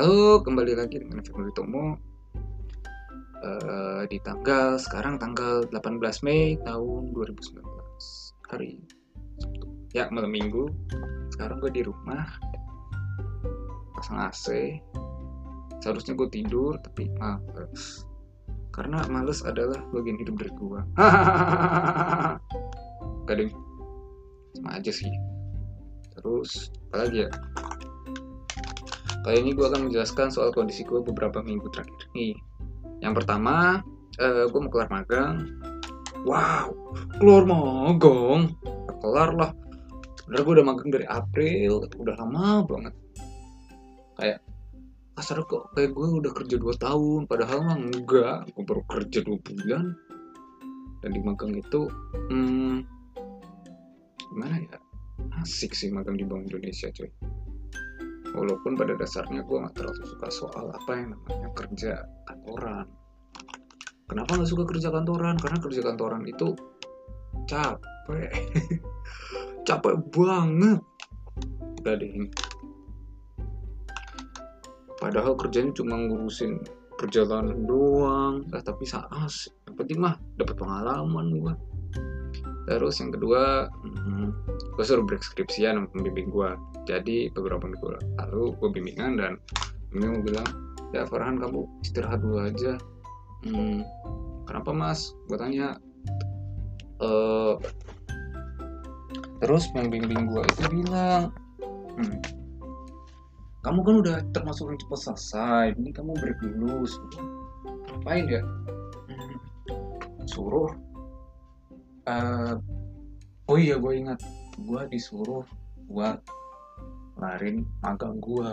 halo kembali lagi dengan Firman Tomo uh, di tanggal sekarang tanggal 18 Mei tahun 2019 hari ya malam minggu. Sekarang gue di rumah pasang AC seharusnya gue tidur tapi males. Karena males adalah bagian hidup dari gue kadang sama aja sih. Terus apa lagi ya kali ini gue akan menjelaskan soal kondisi gue beberapa minggu terakhir. Nih yang pertama uh, gue mau kelar magang. Wow keluar magang? Kelar lah. Sebenarnya gue udah magang dari April udah lama banget. Kayak kasar kok kayak gue udah kerja 2 tahun padahal mah enggak gue baru kerja 2 bulan. Dan di magang itu hmm, gimana ya? Asik sih magang di Bank Indonesia cuy walaupun pada dasarnya gue gak terlalu suka soal apa yang namanya kerja kantoran. Kenapa gak suka kerja kantoran? Karena kerja kantoran itu capek. Capek banget. Udah padahal kerjanya cuma ngurusin perjalanan doang. Eh, tapi asik yang penting mah dapat pengalaman gue terus yang kedua hmm, gue suruh break skripsian sama pembimbing gue jadi beberapa minggu lalu gue bimbingan dan pembimbing gue bilang ya Farhan kamu istirahat dulu aja. Hmm, kenapa mas? Gue tanya e, terus pembimbing gue itu bilang hmm, kamu kan udah termasuk yang cepat selesai ini kamu break dulu ngapain ya hmm, suruh uh, oh iya gue ingat. Gue disuruh buat larin magang gue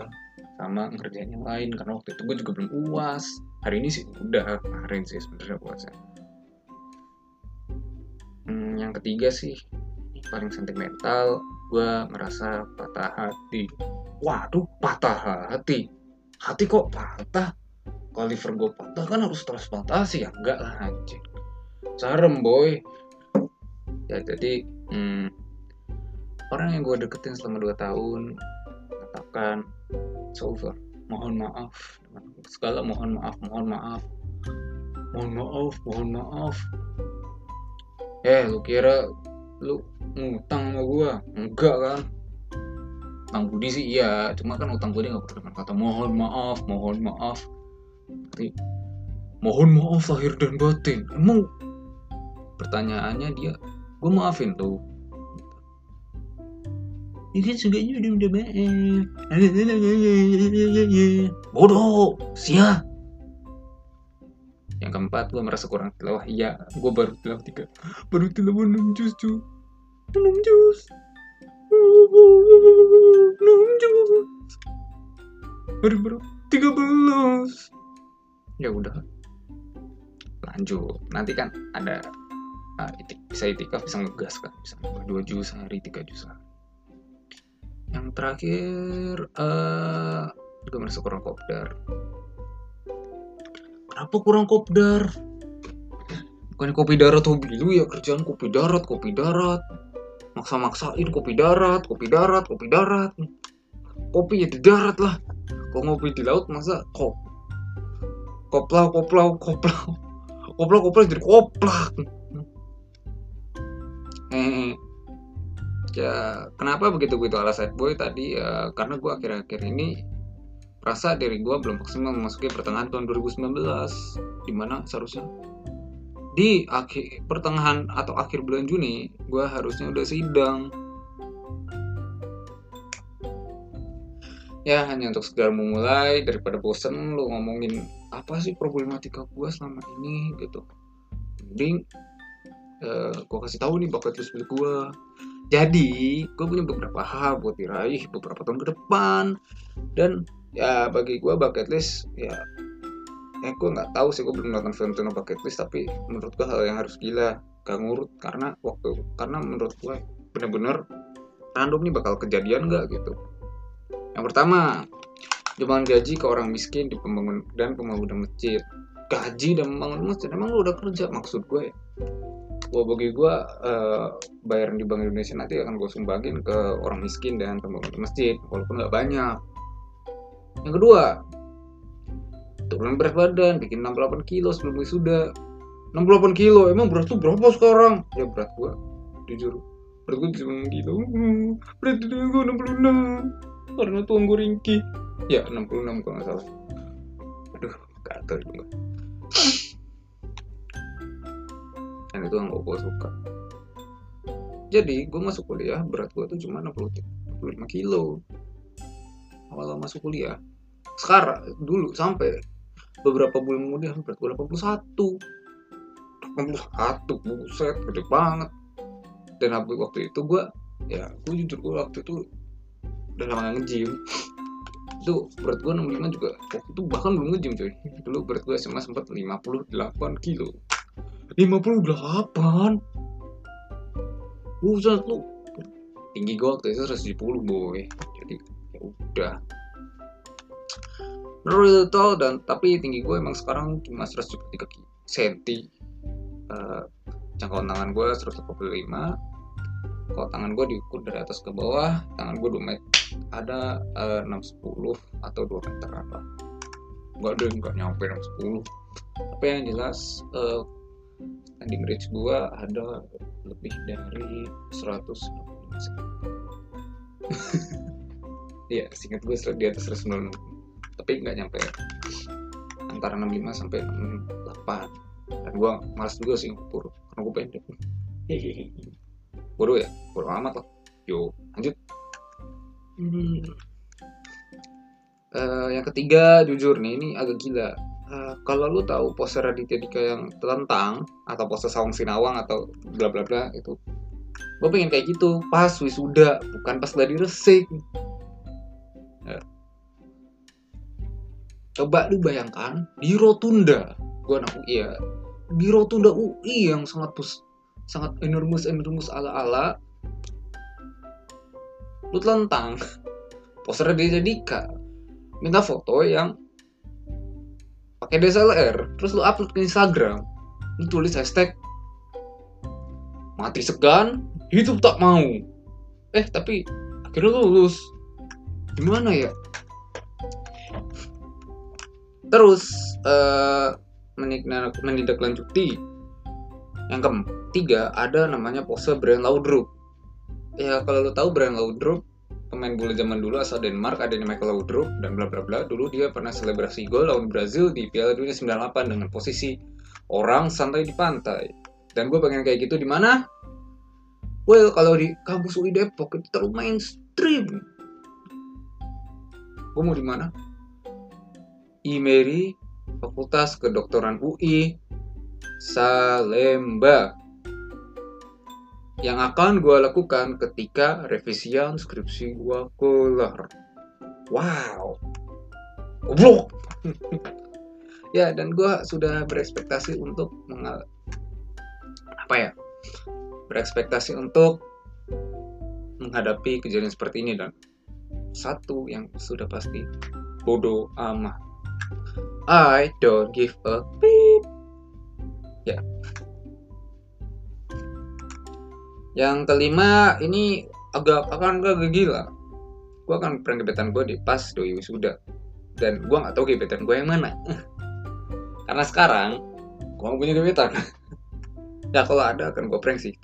sama ngerjain yang lain karena waktu itu gue juga belum uas. Hari ini sih udah kemarin sih sebenarnya puasa hmm, yang ketiga sih paling sentimental gue merasa patah hati. Waduh patah hati. Hati kok patah? Kalau liver gue patah kan harus transplantasi ya enggak lah anjing. Sarem boy ya jadi hmm, orang yang gue deketin selama 2 tahun katakan over. Mohon maaf. Segala mohon maaf mohon maaf. Mohon maaf mohon maaf. Eh lu kira lu ngutang sama gue enggak kan? Utang budi sih iya cuma kan utang budi nggak pernah kata mohon maaf mohon maaf. Tapi mohon maaf lahir dan batin. Emang pertanyaannya dia gue maafin tuh. Ini kan suganya udah udah maaf bodoh sia. Yang keempat gue merasa kurang tilawah iya gue baru tilawah tiga. Baru tilawah enam jus cu. Enam jus. Enam jus. Baru baru tiga belas. Ya udah. Lanjut. Nanti kan ada uh, itik, bisa itikaf bisa ngegas kan bisa dua juz sehari tiga juz yang terakhir uh, juga merasa kurang kopdar? Kenapa kurang kopdar? Bukan kopi darat hobi lu ya kerjaan kopi darat kopi darat. Maksa-maksain kopi darat kopi darat kopi darat. Kopi ya di darat lah. Kalau ngopi di laut masa kop? Koplau koplau koplau koplau koplau jadi koplak eh, ya kenapa begitu begitu alasan boy tadi ya karena gue akhir-akhir ini rasa dari gue belum maksimal memasuki pertengahan tahun 2019 di mana seharusnya di akhir pertengahan atau akhir bulan Juni gue harusnya udah sidang. Ya hanya untuk segera memulai daripada bosen lu ngomongin apa sih problematika gue selama ini gitu. Mending uh, eh, gue kasih tahu nih bucket list milik gue jadi gue punya beberapa hal buat diraih beberapa tahun ke depan. Dan ya bagi gue bucket list ya eh gue nggak tahu sih gue belum nonton film tentang bucket list tapi menurut gue hal yang harus gila gak ngurut karena waktu karena menurut gue bener-bener random nih bakal kejadian nggak gitu. Yang pertama jumlah gaji ke orang miskin di pembangun dan pembangunan masjid. Gaji dan membangun masjid emang lu udah kerja? Maksud gue ya Wah bagi gue uh, bayaran di Bank Indonesia nanti akan gue sumbangin ke orang miskin dan pembangunan masjid walaupun nggak banyak. Yang kedua turunin berat badan bikin 68 kilo sebelum wisuda 68 kilo emang berat tuh berapa sekarang? Ya berat gua jujur. Berat gua cuma kilo Hmm, berat gua 66 karena tuang gua ringkih. Ya 66 kalau nggak salah. Aduh gatel juga dan itu yang gua suka. Jadi gue masuk kuliah berat gue tuh cuma 60 65 kilo. awal masuk kuliah. Sekarang dulu sampai beberapa bulan kemudian berat gue 81 81 buset gede banget. Dan waktu itu gue ya gue jujur gue waktu itu udah lama gak nge-gym. Itu berat gue 65 juga. Waktu itu bahkan belum nge-gym coy. Dulu berat gue SMA sempat 58 kilo 58 buset lu. Tinggi gue waktu itu 170 boy. Jadi ya udah. Real tall dan tapi tinggi gue emang sekarang cuma 173 cm uh, jangkauan tangan gue 185 kalau tangan gue diukur dari atas ke bawah tangan gue 2 meter ada uh, 610 atau 2 meter apa gak ada nggak nyampe 610 tapi yang jelas uh, standing reach gue ada lebih dari 100 Iya, singkat gue di atas 190 tapi nggak nyampe antara 65 sampai 68 dan gue malas juga sih ngukur karena gue pendek. Bodoh ya? Bodoh amat lah. Yuk lanjut. Hmm. uh, yang ketiga jujur nih ini agak gila kalau lu tahu poster Raditya Dika yang telentang atau poster Sawang Sinawang atau bla bla bla itu gue pengen kayak gitu. Pas wisuda bukan pas lagi resik. Ya. Coba lu bayangkan di rotunda gua anak UI ya di rotunda UI yang sangat pus, sangat enormous enormous ala ala lu telentang poster dia Dika. Minta foto yang pakai DSLR terus lu upload ke Instagram. Lu tulis hashtag mati segan hidup tak mau. Eh tapi akhirnya lu lulus. Gimana ya? Terus uh, menindaklanjuti. Yang ketiga ada namanya pose Brian Laudrup. Ya kalau lo tahu Brian Laudrup pemain bola zaman dulu asal Denmark ada Michael Laudrup dan bla bla bla. Dulu dia pernah selebrasi gol lawan Brazil di Piala Dunia 98 dengan posisi orang santai di pantai. Dan gue pengen kayak gitu di mana? Well, kalau di kampus UI Depok itu terlalu mainstream. Gue mau di mana? IMERI Fakultas Kedokteran UI Salemba yang akan gue lakukan ketika revisian skripsi gue kelar. Wow, goblok. ya dan gue sudah berekspektasi untuk mengal apa ya berekspektasi untuk menghadapi kejadian seperti ini dan satu yang sudah pasti bodoh amat I don't give a beep. Ya. Yang kelima ini agak akan agak gila. Gue akan prank gebetan gue di pas doi wisuda. Dan gue nggak tahu gebetan gue yang mana. Karena sekarang gue punya gebetan. ya kalau ada akan gue prank sih.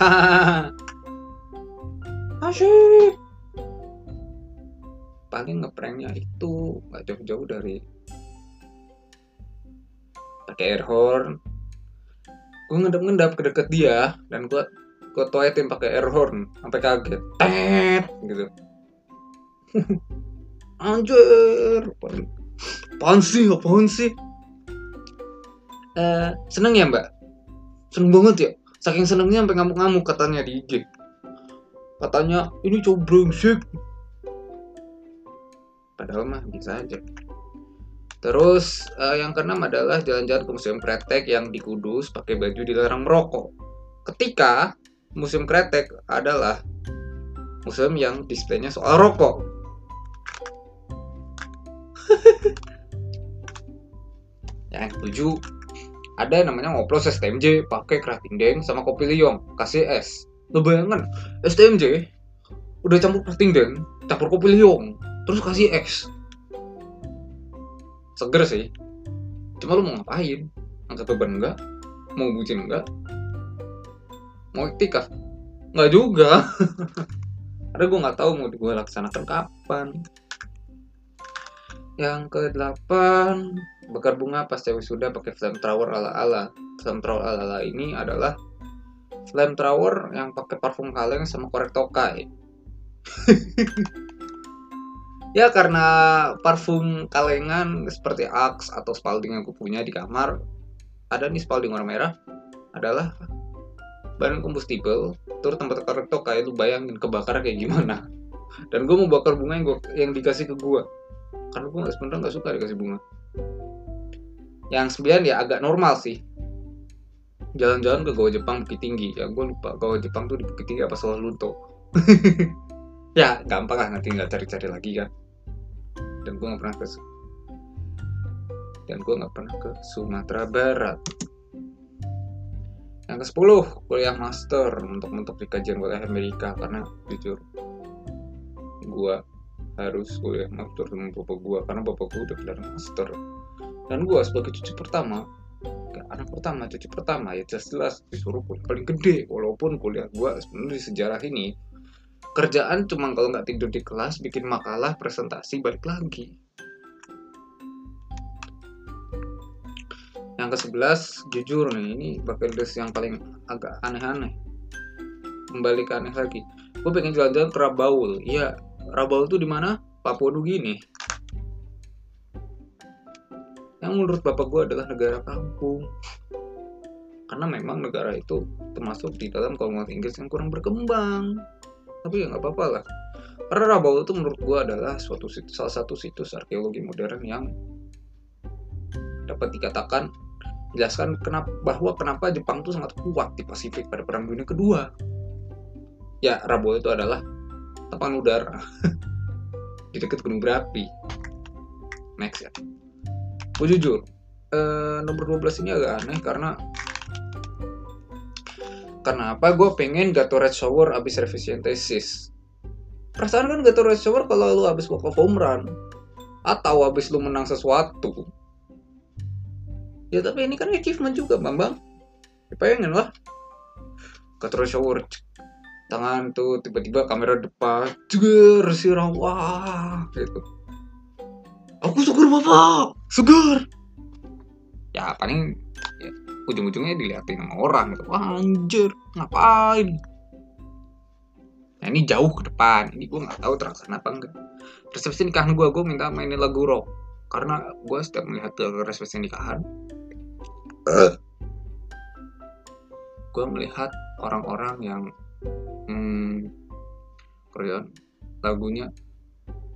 Hahaha. Asyik. Paling ngepranknya itu gak jauh-jauh dari pakai air horn gue ngedap-ngedap ke deket dia dan gue gue toetin pakai air horn sampai kaget. Tet. Gitu. Anjir. Apaan sih apaan sih? Uh, seneng ya mbak? Seneng banget ya? Saking senengnya sampai ngamuk-ngamuk katanya di IG katanya ini coba brengsek. Padahal mah bisa aja. Terus uh, yang keenam adalah jalan-jalan ke Museum Kretek yang di Kudus pakai baju dilarang merokok. Ketika Museum Kretek adalah museum yang displaynya soal rokok. yang ketujuh ada namanya ngoplos STMJ pakai kerating deng sama kopi liong kasih es. Lo bayangkan STMJ udah campur Pertingden campur kopi liong terus kasih X seger sih. Cuma lu mau ngapain? Angkat beban enggak? Mau bucin enggak mau iktikaf nggak juga. Karena gue nggak tahu mau gue laksanakan kapan. Yang ke delapan bakar bunga pas cewek sudah pakai flamethrower ala ala flamethrower ala ala ini adalah flamethrower yang pakai parfum kaleng sama korek tokai. Ya karena parfum kalengan seperti Axe atau Spalding yang aku punya di kamar ada nih Spalding warna merah adalah bahan kombustible terus tempat korek tokai lu bayangin kebakar kayak gimana. Dan gue mau bakar bunga yang, gua, yang dikasih ke gue karena gue sebenarnya nggak suka dikasih bunga. Yang sembilan ya agak normal sih. Jalan-jalan ke Goa Jepang Bukit Tinggi. Ya gue lupa Goa Jepang tuh di Bukit Tinggi apa Solo Lunto. Ya gampang lah nanti nggak cari-cari lagi kan. Dan gue nggak pernah ke dan gue nggak pernah ke Sumatera Barat yang ke 10 kuliah master untuk untuk di kajian kuliah Amerika karena jujur gue harus kuliah master dengan bapak gue karena bapak gue udah gelar master. Dan gue sebagai cucu pertama anak pertama cucu pertama ya jelas-jelas disuruh kuliah paling gede. Walaupun kuliah gue sebenarnya di sejarah ini kerjaan cuma kalau nggak tidur di kelas bikin makalah presentasi balik lagi yang ke 11 jujur nih ini bucket list yang paling agak aneh-aneh. Kembali ke aneh lagi. Gue pengen jalan-jalan ke Rabaul. Iya Rabaul tuh di mana? Papua Nugini yang menurut bapak gue adalah negara kampung. Karena memang negara itu termasuk di dalam Commonwealth Inggris yang kurang berkembang. Tapi ya nggak apa-apa lah. Karena Rabaul itu menurut gue adalah suatu salah satu situs arkeologi modern yang dapat dikatakan jelaskan kenapa bahwa kenapa Jepang itu sangat kuat di Pasifik pada Perang Dunia Kedua. Ya, Rabaul itu adalah tepan udara di dekat gunung berapi. Next ya. Gue jujur, eh, nomor 12 ini agak aneh karena karena apa? Gue pengen Gatorade Shower abis revisi tesis. Perasaan kan Gatorade Shower kalau lu abis walk of home run atau abis lu menang sesuatu ya tapi ini kan achievement juga bambang ya, pengen lah. Gatorade shower tangan tuh tiba-tiba kamera depan juga siram wah gitu. Aku segar bapak segar ya paling ya, ujung-ujungnya dilihatin sama orang gitu. Wah anjir ngapain? Nah ini jauh ke depan. Ini gue nggak tahu terlaksana apa enggak. Resepsi nikahan gue gue minta mainin lagu rock. Karena gue setiap melihat resepsi nikahan gue melihat orang-orang yang hmm, Korean lagunya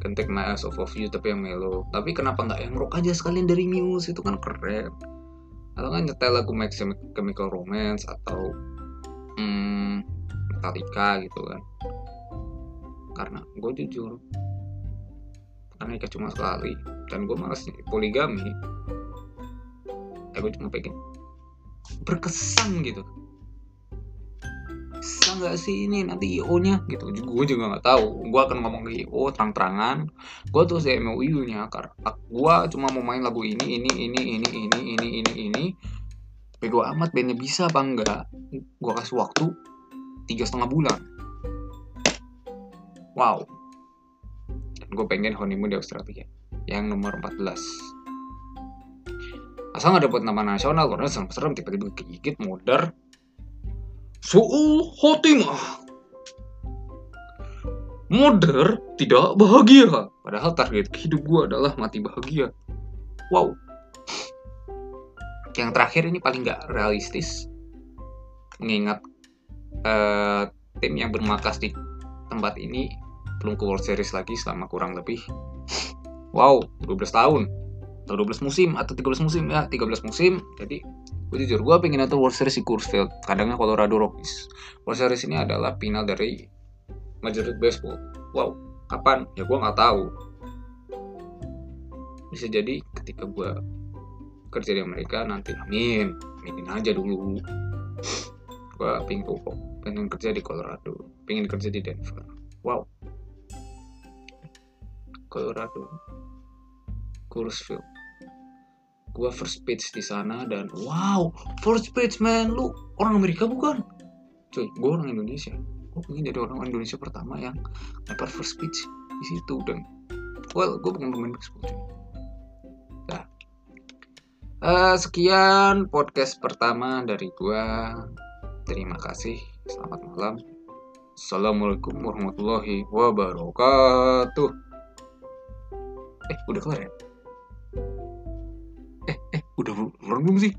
Can Take My Eyes Off of You tapi yang melo. Tapi kenapa nggak yang rock aja sekalian dari Muse? Itu kan keren. Atau kan nyetel lagu My Chemical Romance atau hmm, Metallica gitu kan. Karena gue jujur karena cuma sekali. Dan gue malas poligami. ya gue cuma pengen berkesan gitu. Bisa nggak sih ini nanti IO nya gitu. Gue juga nggak tahu. Gue akan ngomong ke IO terang-terangan. Gue tuh di MOU nya karena gue cuma mau main lagu ini ini ini ini ini ini ini ini. Gue amat bandnya bisa apa enggak? Gue kasih waktu tiga setengah bulan. Wow. Gue pengen honeymoon di Australia. Yang nomor 14 asal nggak dapat nama nasional karena serem-serem tiba-tiba kegigit modar. Soal khotimah modar tidak bahagia. Padahal target hidup gue adalah mati bahagia. Wow. Yang terakhir ini paling nggak realistis mengingat uh, tim yang bermarkas di tempat ini belum ke World Series lagi selama kurang lebih wow 12 tahun atau 12 musim atau 13 musim ya 13 musim. Jadi gue jujur gue pengen nonton World Series di Coors Field. Kadangnya Colorado Rockies. World Series ini adalah final dari Major League Baseball. Wow kapan? Ya gue nggak tahu. Bisa jadi ketika gue kerja di Amerika nanti amin aminin aja dulu. Gue pingin pengen kerja di Colorado. Pengen kerja di Denver. Wow. Colorado Coors-Field gua first pitch di sana dan wow first pitch man. Lu orang Amerika bukan? Cuy gua orang Indonesia. Gua pengen jadi orang Indonesia pertama yang lempar first pitch di situ dan well gua bukan pemain baseball cuy. Nah uh, sekian podcast pertama dari gua. Terima kasih. Selamat malam. Assalamualaikum warahmatullahi wabarakatuh. Eh udah kelar ya udah belum sih